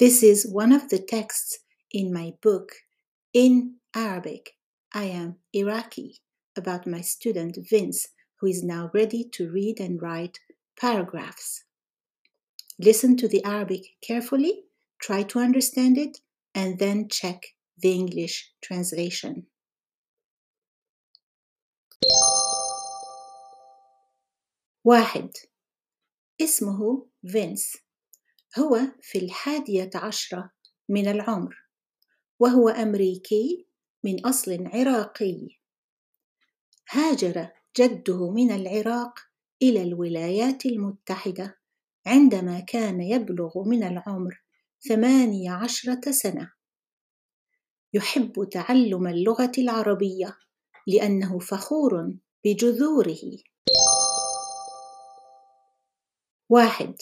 This is one of the texts in my book in Arabic. I am Iraqi about my student Vince, who is now ready to read and write paragraphs. Listen to the Arabic carefully, try to understand it, and then check the English translation. واحد اسمه فينس هو في الحادية عشرة من العمر وهو أمريكي من أصل عراقي. هاجر جده من العراق إلى الولايات المتحدة عندما كان يبلغ من العمر ثمانية عشرة سنة. يحب تعلم اللغة العربية لأنه فخور بجذوره. واحد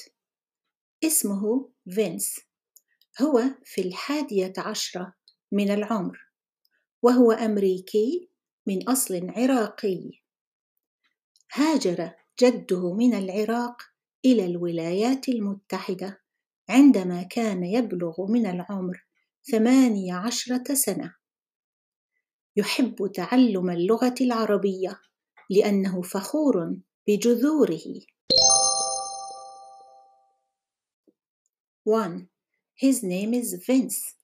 اسمه فينس. هو في الحادية عشرة من العمر وهو أمريكي من أصل عراقي. هاجر جده من العراق إلى الولايات المتحدة عندما كان يبلغ من العمر ثمانية عشرة سنة. يحب تعلم اللغة العربية لأنه فخور بجذوره. 1. His name is Vince.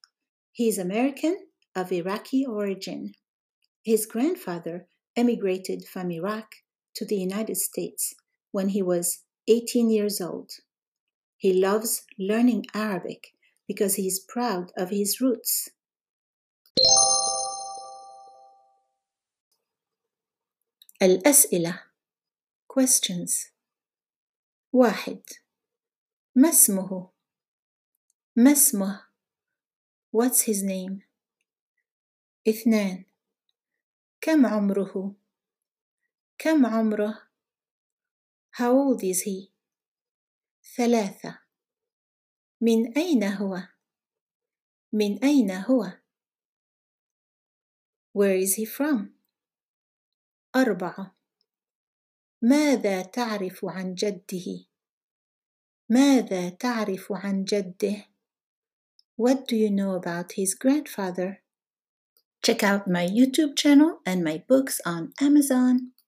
He is American of Iraqi origin. His grandfather emigrated from Iraq to the United States when he was 18 years old. He loves learning Arabic because he is proud of his roots. الأسئلة questions واحد ما اسمه ما اسمه؟ What's his name? اثنان. كم عمره؟ كم عمره؟ How old is he? ثلاثة. من أين هو؟ من أين هو؟ Where is he from? أربعة. ماذا تعرف عن جده؟ ماذا تعرف عن جده؟ What do you know about his grandfather? Check out my YouTube channel and my books on Amazon.